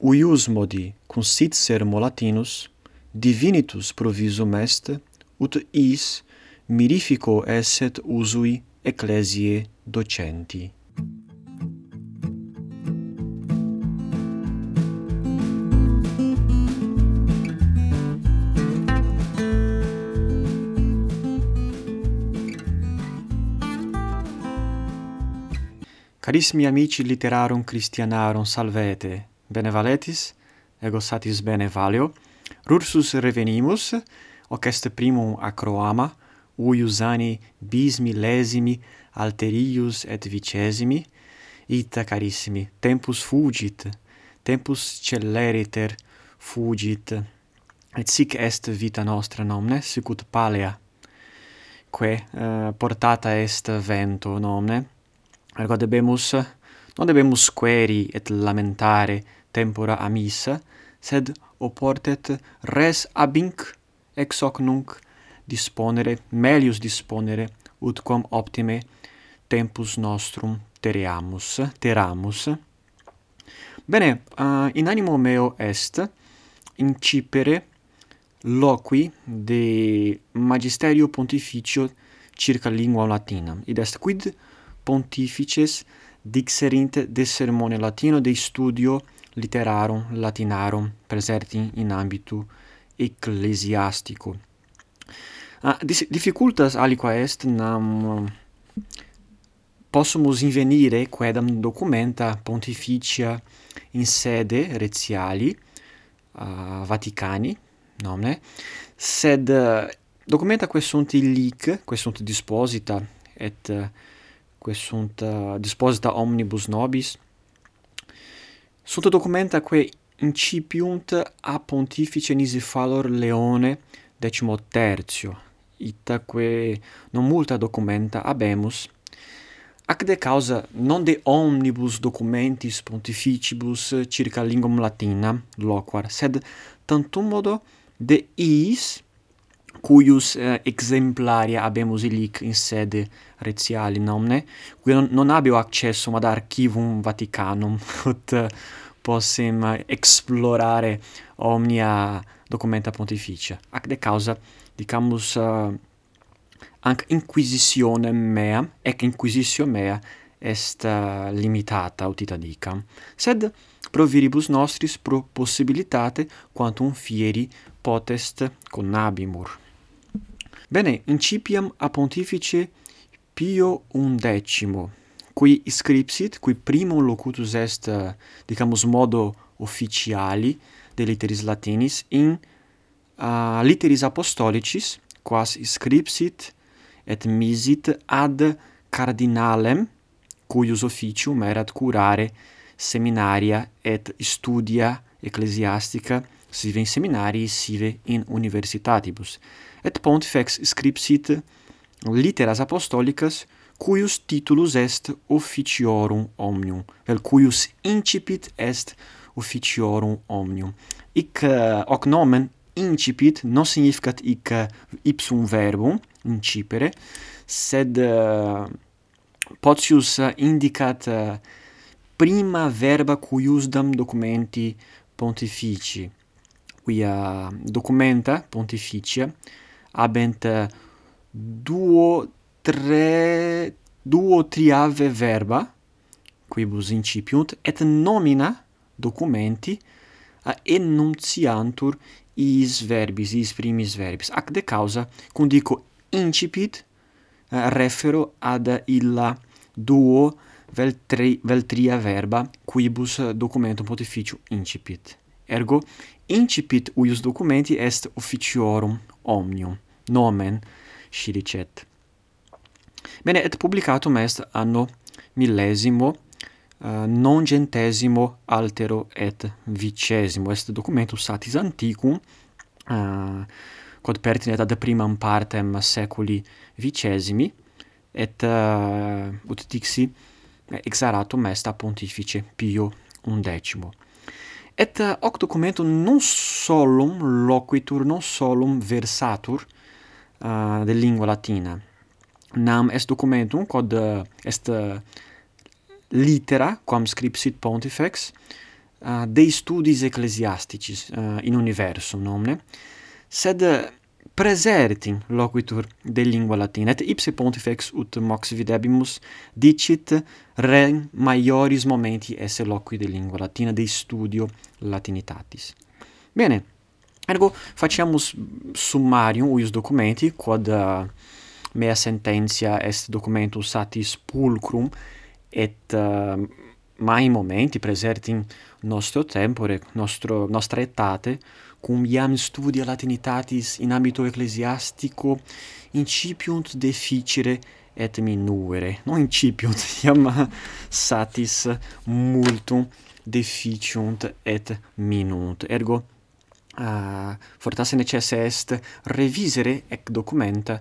uiusmodi consit sermo latinus, divinitus provisum est, ut is mirifico esset usui ecclesiae docenti. Carissimi amici literarum Christianarum, salvete! benevaletis, ego satis bene valio, rursus revenimus, hoc est primum acroama, uius anni bis millesimi alterius et vicesimi, ita carissimi, tempus fugit, tempus celeriter fugit, et sic est vita nostra nomne, sic ut palea, quae uh, eh, portata est vento nomne, ergo debemus, non debemus queri et lamentare, tempora amissa, sed oportet res abinc ex hoc nunc disponere, melius disponere, utquam optime tempus nostrum tereamus, teramus. Bene, uh, in animo meo est incipere loqui de magisterio pontificio circa lingua latina, id est quid pontifices dixerint de sermone latino de studio literarum latinarum preserti in ambitu ecclesiastico. Ah, difficultas aliqua est nam possumus invenire quedam documenta pontificia in sede retiali uh, Vaticani nomne sed uh, documenta quae sunt illic quae sunt disposita et uh, quae sunt uh, disposita omnibus nobis Sunt documenta quae incipiunt a pontifice Nisifalor Leone XIII, itaque non multa documenta habemus, ac de causa non de omnibus documentis pontificibus circa lingam latina loquar, sed tantum modo de iis cuius eh, exemplaria habemus illic in sede retiali nomne, qui non, non habeo accessum ad archivum Vaticanum, ut possem explorare omnia documenta pontificia. Ac de causa dicamus uh, anc inquisitionem mea, ec inquisitio mea est uh, limitata utita dicam sed pro viribus nostris pro possibilitate quantum fieri potest connabimur. Bene incipiam a pontifice Pio undecimo qui scripsit, qui primum locutus est, eh, dicamus, modo officiali de literis latinis in eh, uh, literis apostolicis, quas scripsit et misit ad cardinalem, cuius officium erat curare seminaria et studia ecclesiastica sive in seminarii sive in universitatibus. Et pontifex scripsit literas apostolicas cuius titulus est officiorum omnium, vel cuius incipit est officiorum omnium. Hic uh, hoc nomen incipit non significat hic eh, ipsum verbum incipere, sed uh, potius indicat uh, prima verba cuiusdam documenti pontifici, quia documenta pontificia habent duo tre duo triave verba quibus incipiunt et nomina documenti a enunciantur is verbis is primis verbis. Ac de causa cum dico incipit uh, refero ad illa duo vel tri vel tria verba quibus documentum pontificium incipit. Ergo incipit uius documenti est officiorum omnium nomen scilicet Bene, et publicatum est anno millesimo eh, uh, nongentesimo altero et vicesimo. Est documentus satis anticum, eh, uh, quod pertinet ad primam partem seculi vicesimi, et uh, ut dixi exaratum est a pontifice Pio undecimo. Et uh, hoc documentum non solum loquitur, non solum versatur uh, de lingua latina, nam est documentum quod eh, est eh, litera quam scripsit pontifex eh, de studis ecclesiasticis in universum nomne sed presertim loquitur de lingua latina. Et ipse pontifex ut mox videbimus dicit re maioris momenti esse loqui de lingua latina de studio latinitatis. Bene ergo faciamus summarium uius documenti quod uh, mea sententia est documentus satis pulcrum et uh, mai momenti preserti nostro tempore nostro nostra etate cum iam studia latinitatis in ambito ecclesiastico incipiunt deficere et minuere non incipiunt iam satis multum deficiunt et minunt. Ergo uh, fortasse necesse est revisere ec documenta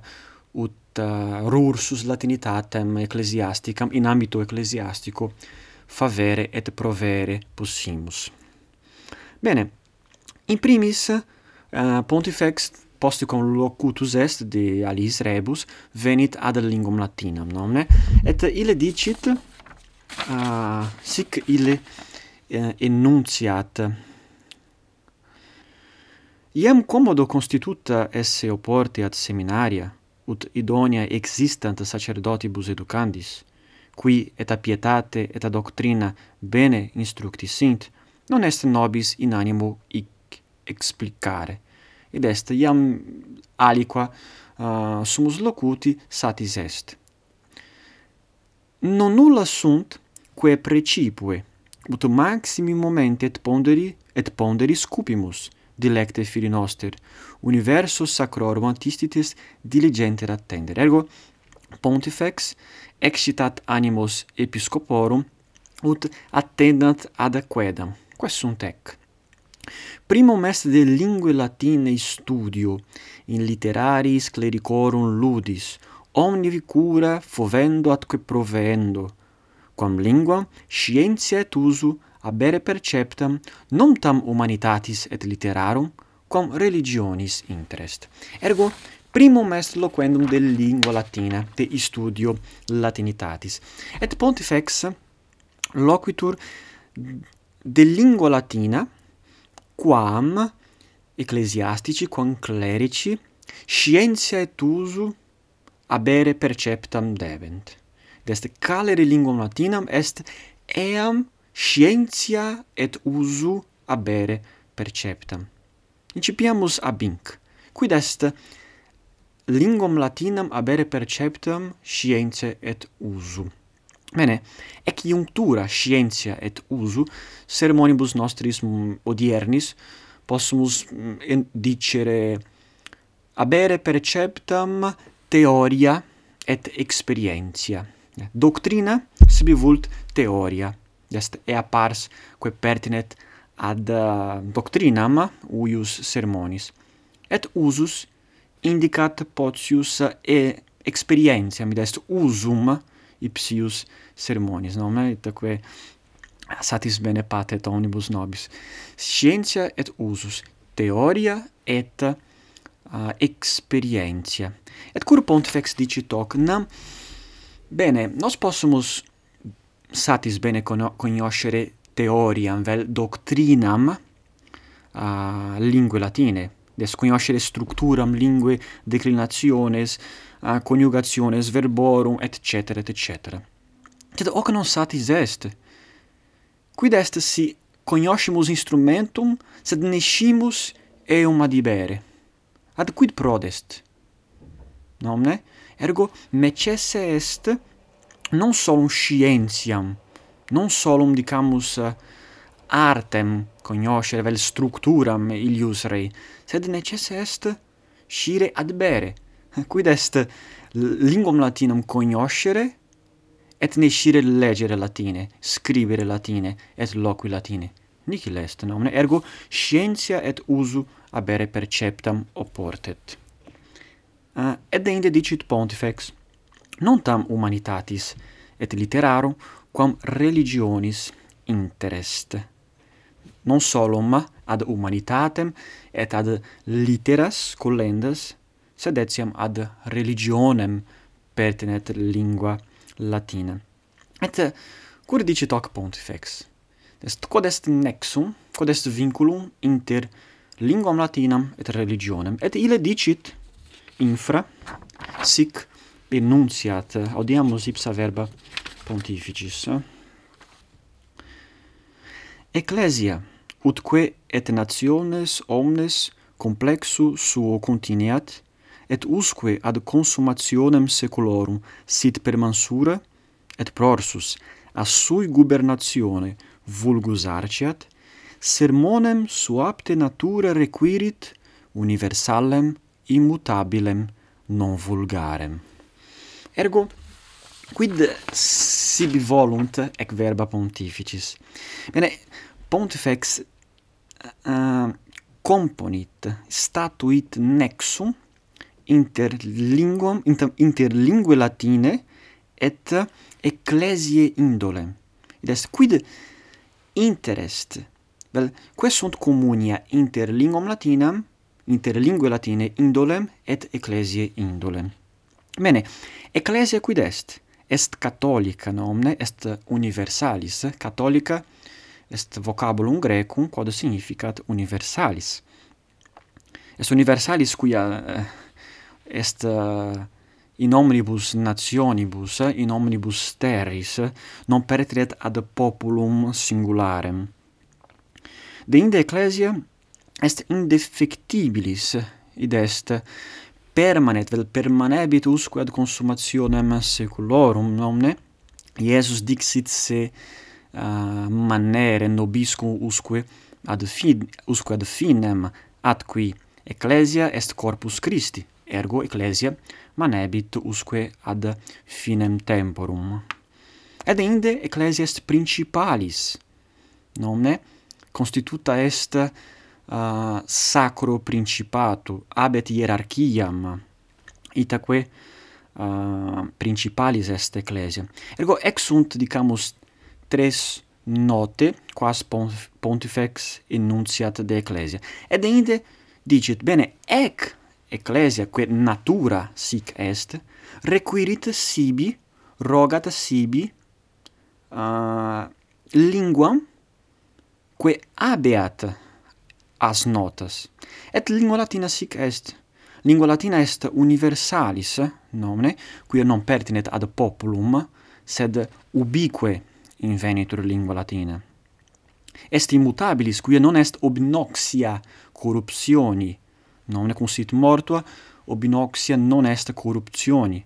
ut uh, rursus latinitatem ecclesiasticam in ambito ecclesiastico favere et provere possimus. Bene, in primis uh, pontifex post conlocutus est de aliis rebus venit ad lingam latinam nomne et ille dicit uh, sic ille uh, enunciat iam commodo constituta esse oporti ad seminaria ut idonia existant sacerdotibus educandis, qui et a pietate et a doctrina bene instructi sint, non est nobis in animo hic explicare, id est iam aliqua uh, sumus locuti satis est. Non nulla sunt quae precipue, ut maximi momenti et ponderi et ponderi scupimus, dilecte fili noster, universus sacrorum antistitis diligenter attendere. Ergo, pontifex excitat animos episcoporum ut attendant ad aquedam. sunt ec. Primum est de linguae latine studio, in literaris clericorum ludis, omnivi cura fovendo atque provendo, quam lingua scientia et usu abere perceptam non tam humanitatis et literarum quam religionis interest. Ergo primum est loquendum de lingua latina, de studio latinitatis. Et pontifex loquitur de lingua latina quam ecclesiastici quam clerici scientia et usu abere perceptam debent. Dest calere linguam latinam est eam scientia et usu abere perceptam. Incipiamus ab inc. Quid est linguam latinam abere perceptam scientia et usu. Bene, ec iunctura scientia et usu sermonibus nostris mm, odiernis possumus mm, dicere abere perceptam teoria et experientia. Doctrina sibi vult teoria est ea pars quae pertinet ad uh, doctrinam uius sermonis. Et usus indicat potius uh, e experientiam, id est usum ipsius sermonis, nomen, itaque satis bene patet omnibus nobis. Scientia et usus, theoria et uh, experientia. Et cur pontifex dicit hoc, nam, bene, nos possumus satis bene cognoscere conoscere teoriam vel doctrinam uh, lingue latine, des conoscere structuram lingue, declinationes, uh, coniugationes verborum, et cetera, et cetera. Sed hoc non satis est. Quid est si conoscimus instrumentum, sed nescimus eum adibere? Ad quid prodest? Nomne? Ergo necesse est non solum scientiam, non solum dicamus artem cognoscere vel structuram ilius rei, sed necesse est scire ad bere. Quid est linguam latinam cognoscere et ne scire legere latine, scribere latine et loqui latine. Nihil est nomine, ergo scientia et usu abere perceptam oportet. Uh, ah, et deinde dicit pontifex non tam humanitatis et literarum quam religionis interest. Non solum ad humanitatem et ad literas collendas sed etiam ad religionem pertinet lingua latina. Et cur dicit hoc pontifex? Est quod est nexum quod est vinculum inter linguam latinam et religionem. Et ille dicit infra sic enuntiat eh? audiamus ipsa verba pontificis eh? ecclesia utque et nationes omnes complexu suo contineat et usque ad consummationem seculorum sit per mansura et prorsus a sui gubernatione vulgus arciat sermonem suapte natura requirit universalem immutabilem non vulgarem. Ergo, quid sibi volunt ec verba pontificis? Bene, pontifex uh, componit, statuit nexum inter linguam inter, inter linguae latine et ecclesiae indole. Id est quid interest vel quae sunt communia inter linguam latinam inter linguae latine indolem et ecclesiae indolem Bene, ecclesia quid est? Est catholica nomne, est universalis, catholica est vocabulum grecum quod significat universalis. Est universalis quia eh, est eh, in omnibus nationibus, in omnibus terris, non peretret ad populum singularem. Deinde ecclesia est indefectibilis, id est permanet, vel permanebit usque ad consumationem seculorum, nomne, Iesus dixit se uh, manere nobiscum usque ad, fin, usque ad finem atqui ecclesia est corpus Christi, ergo ecclesia manebit usque ad finem temporum. Ed inde ecclesia est principalis, nomne constituta est uh, sacro principato abet hierarchiam. Itaque uh, principalis est ecclesia. Ergo ex sunt dicamus tres note quas pontifex enunciat de ecclesia. Et inde dicit bene ec ecclesia quae natura sic est requirit sibi rogat sibi uh, linguam quae abeat as notas. Et lingua latina sic est. Lingua latina est universalis nomine, quia non pertinet ad populum, sed ubique invenitur lingua latina. Est immutabilis, quia non est obnoxia corruptioni, nomine sit mortua, obnoxia non est corruptioni.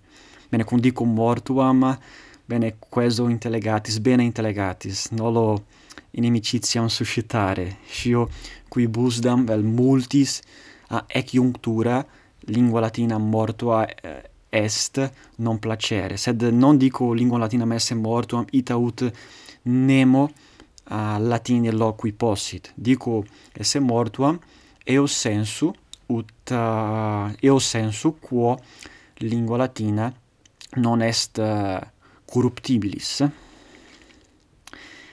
Bene, cum condicum mortuam, bene queso intellegatis, bene intellegatis, nolo inimicitiam suscitare, scio qui busdam vel multis a ecjunctura lingua latina mortua eh, est non placere. Sed non dico lingua latina messe mortuam ita ut nemo a latine loqui possit. Dico esse mortuam eo sensu ut uh, eo sensu quo lingua latina non est uh, corruptibilis.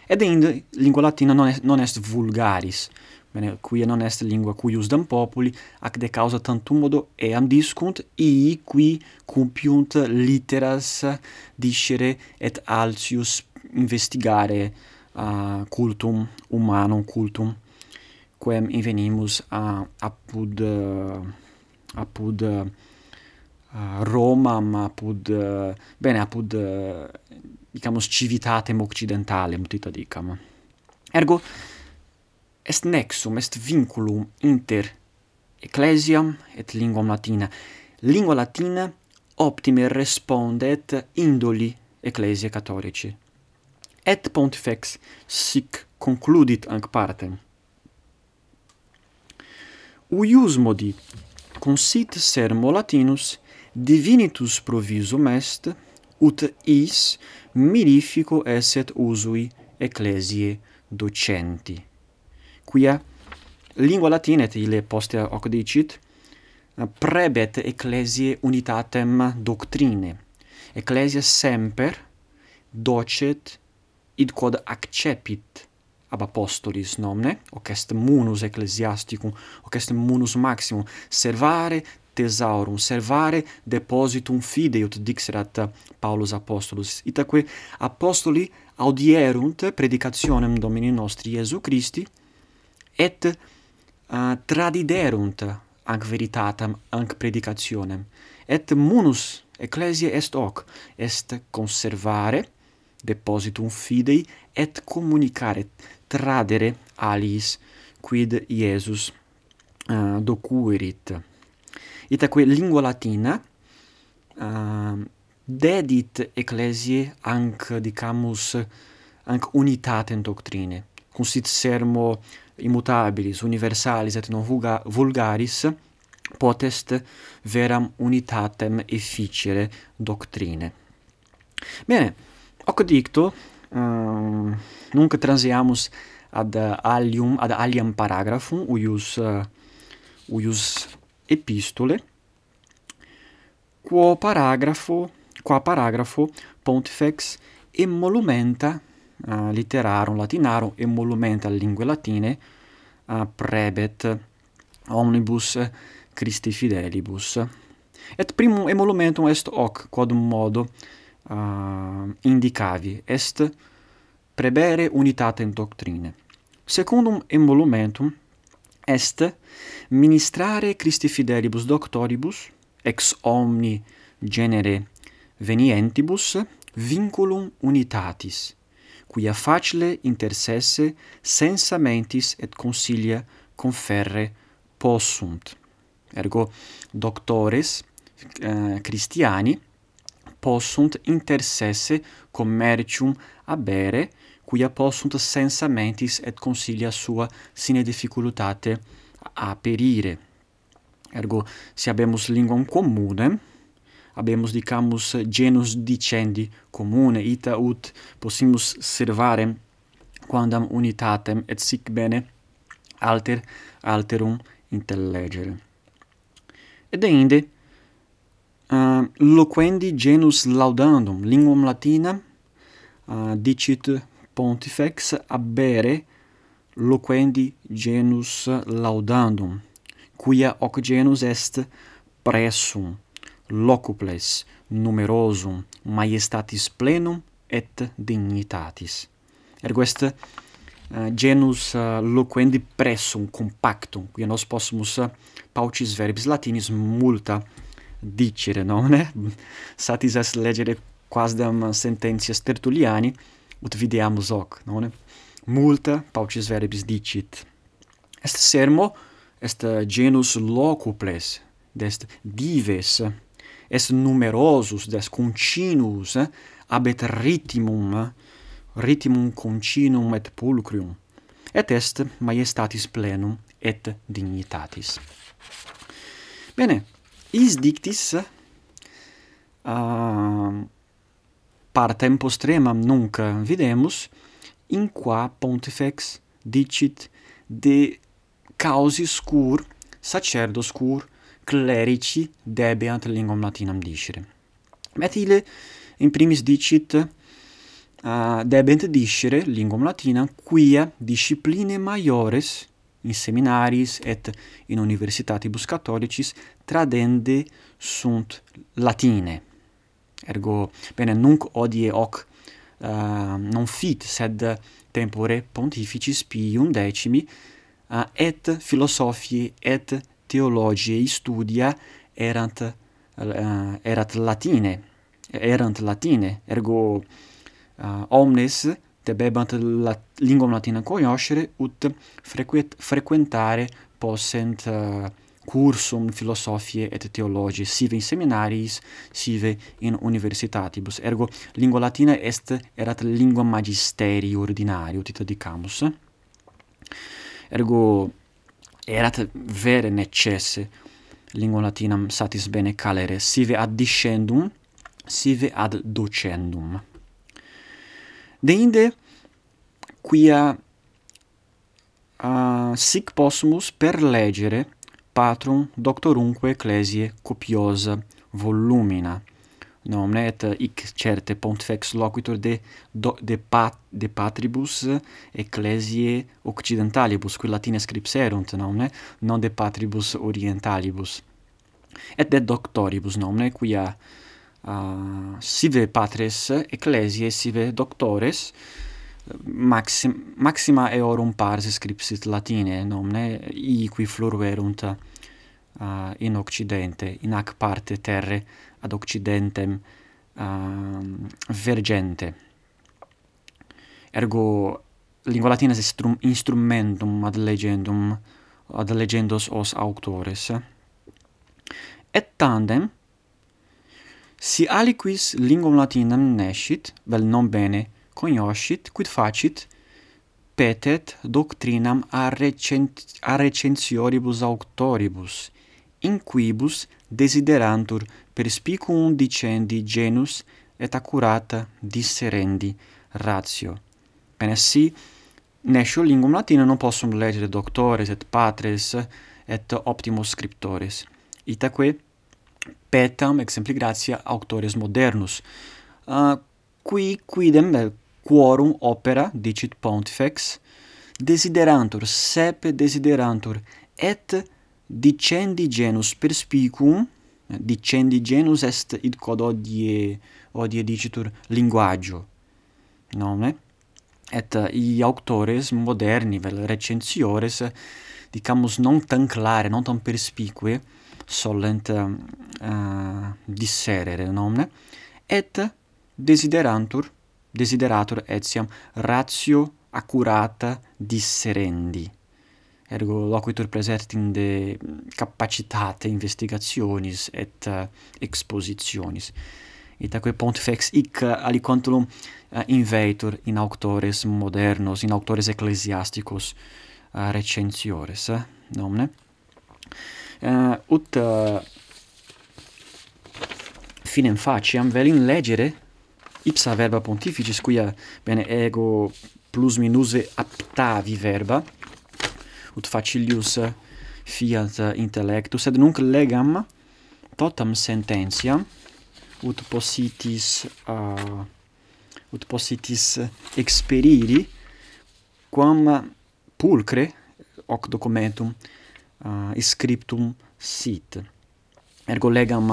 Ed in lingua latina non est, non est vulgaris. Bene, qui non est lingua cuiusdam populi, ac de causa tantum modo eam discunt, ii qui cumpiunt literas discere et altius investigare uh, cultum humanum cultum, quem invenimus a, apud, uh, apud uh, Roma apud uh, bene apud uh, dicamus civitatem occidentalem tita dicam. Ergo est nexum, est vinculum inter ecclesiam et linguam latina. Lingua latina optime respondet indoli ecclesiae catholici. Et pontifex sic concludit anc partem. Uius modi consit sermo latinus divinitus provisum est ut is mirifico esset usui ecclesiae docenti quia lingua latina et ille poste hoc dicit eh, prebet ecclesiae unitatem doctrine. Ecclesia semper docet id quod accepit ab apostolis nomne hoc est munus ecclesiasticum hoc est munus maximum. Servare thesaurum servare depositum fidei ut dixerat Paulus apostolus itaque apostoli audierunt predicationem Domini nostri Iesu Christi et uh, tradiderunt anc veritatem anc predicationem. Et munus ecclesiae est hoc est conservare depositum fidei et communicare tradere aliis quid Iesus uh, docuerit. Itaque lingua latina uh, dedit ecclesiae anc dicamus anc unitatem doctrine. Cum sit sermo immutabilis, universalis et non vulgaris, potest veram unitatem efficere doctrine. Bene, hoc dicto, um, nunc transiamus ad alium, ad aliam paragraphum, uius, uh, uius epistole, quo paragrafo, qua paragrafo pontifex emolumenta uh, literarum latinarum et monumenta linguae latine uh, prebet omnibus Christi fidelibus. Et primum emolumentum est hoc quod modo uh, indicavi est prebere unitatem doctrine. Secundum emolumentum est ministrare Christi fidelibus doctoribus ex omni genere venientibus vinculum unitatis quia facile intersesse sensa mentis et consilia conferre possunt. Ergo doctores eh, uh, Christiani possunt intersesse commercium abere, quia possunt sensa mentis et consilia sua sine difficultate aperire. Ergo, si habemus linguam communem, habemus dicamus genus dicendi commune ita ut possimus servare quandam unitatem et sic bene alter alterum intellegere et inde uh, loquendi genus laudandum linguam latina uh, dicit pontifex abere loquendi genus laudandum, quia hoc genus est pressum locuples numerosum maiestatis plenum et dignitatis. Ergo est uh, genus uh, loquendi pressum compactum, quia nos possumus uh, paucis verbis latinis multa dicere, nomine? Satis est legere quasdam sententias Tertulliani, ut videamus hoc, nomine? Multa paucis verbis dicit. Est sermo, est genus locuples, dest dives, est numerosus, des continuus, eh? abet ritimum, eh? ritimum continum et pulcrium, et est maiestatis plenum et dignitatis. Bene, is dictis eh, uh, partem postremam nunc videmus, in qua pontifex dicit de causis cur, sacerdos cur, clerici debeant lingam latinam discere. Methile in primis dicit uh, debent discere lingam latinam quia discipline maiores in seminaris et in universitatibus catholicis tradende sunt latine. Ergo, bene, nunc odie hoc uh, non fit, sed tempore pontificis Pium decimi, uh, et philosophiae et theologiae studia erant uh, erat latine erant latine ergo uh, omnes debebant la lingua latina conoscere ut frequet, frequentare possent uh, cursum philosophiae et theologiae sive in seminariis sive in universitatibus. Ergo lingua latina est erat lingua magisteri ordinario tita dicamus. Ergo erat vere necesse lingua latinam satis bene calere, sive ad discendum, sive ad docendum. Deinde quia uh, sic possumus per legere patrum doctorumque ecclesiae copiosa volumina nomne et eh, hic certe pontifex loquitur de do, de pat de patribus eh, ecclesiae occidentalibus qui latine scripserunt nomne non de patribus orientalibus. Et de doctoribus nomne quia uh, sive patres ecclesiae sive doctores maxim, maxima eorum pars scripsit latine nomne i qui fluerunt uh, in occidente, in ac parte terre ad occidentem uh, vergente. Ergo lingua latina est instrumentum ad legendum ad legendos os auctores. Et tandem si aliquis linguam latinam nescit, vel non bene cognoscit, quid facit petet doctrinam a, recent, a recensioribus auctoribus, in quibus desiderantur perspicuum dicendi genus et accurata disserendi ratio. Bene, sì, nescio lingum latina non possum leggere doctores et patres et optimos scriptores. Itaque petam exempli gratia auctores modernus. Uh, qui quidem vel quorum opera dicit pontifex desiderantur sepe desiderantur et dicendi genus perspicuum, dicendi genus est id quod odie, odie dicitur linguaggio, nome, et i auctores moderni, vel recensiores, dicamus non tan clare, non tan perspicue, solent uh, disserere nomne, et desiderantur, desideratur etiam ratio accurata disserendi ergo loquitur presertim de mm, capacitate investigationis et uh, expositionis. Itaque pontifex hic aliquantulum uh, eh, inveitur in auctores modernos, in auctores ecclesiasticos uh, recensiores, eh? eh nomne. Uh, ut uh, finem faciam velim legere ipsa verba pontificis, quia bene ego plus minuse aptavi verba, ut facilius fiat intellectus sed nunc legam totam sententiam ut possitis uh, ut possitis experiri quam pulcre hoc documentum uh, scriptum sit. Ergo legam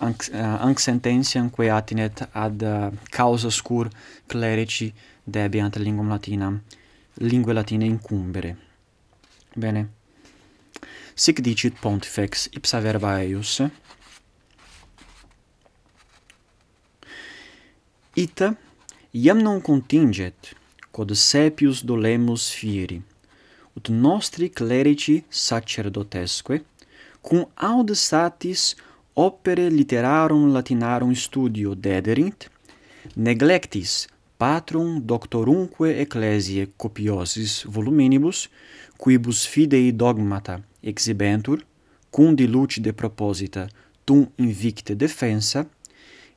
anc, uh, anc sententiam quae atinet ad uh, causas cur clerici debiant linguam latinam lingue latine incumbere. Bene. Sic dicit pontifex ipsa verba eius. Ita iam non continget quod sepius dolemus fieri ut nostri clerici sacerdotesque cum aud satis opere literarum latinarum studio dederint neglectis patrum doctorumque ecclesiae copiosis voluminibus quibus fidei dogmata exhibentur, cum diluci de proposita, tum invicte defensa,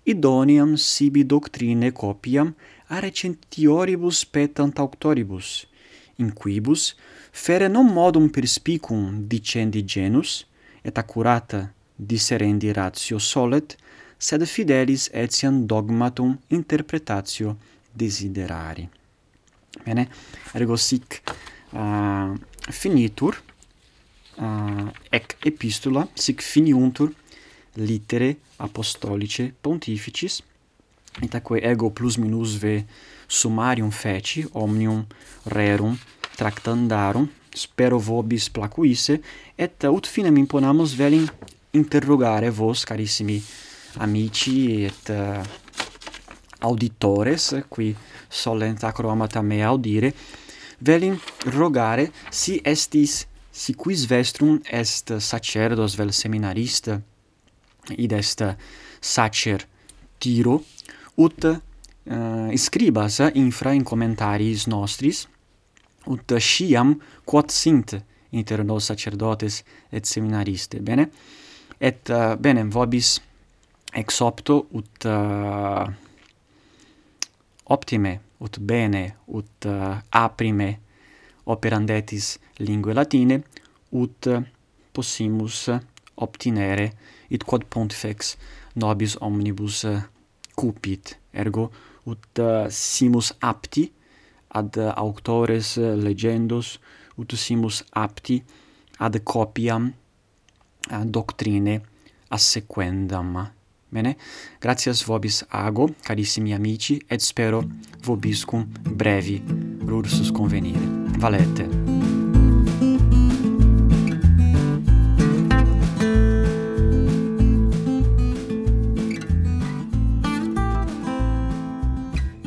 idoniam sibi doctrine copiam a recentioribus petant auctoribus, in quibus fere non modum perspicum dicendi genus, et accurata disserendi ratio solet, sed fidelis etiam dogmatum interpretatio desiderari. Bene, ergo sic uh, finitur uh, ec epistula sic finiuntur litere apostolice pontificis itaque ego plus minus ve summarium feci omnium rerum tractandarum spero vobis placuisse et ut finem imponamus velim interrogare vos carissimi amici et uh, auditores qui solent acroamata me audire velim rogare si estis si quis vestrum est sacerdos vel seminarista id est sacer Tiro ut eh, uh, scribas infra in commentaris nostris ut sciam quod sint inter nos sacerdotes et seminariste. Bene? Et uh, bene vobis ex opto ut uh, optime ut bene ut uh, aprime operandetis lingue latine ut possimus obtinere id quod pontifex nobis omnibus uh, cupit. Ergo ut uh, simus apti ad uh, auctores uh, legendos ut simus apti ad copiam uh, doctrine assequendam. Bene? Gratias vobis ago, carissimi amici, et spero vobiscum brevi rursus convenire. Valete.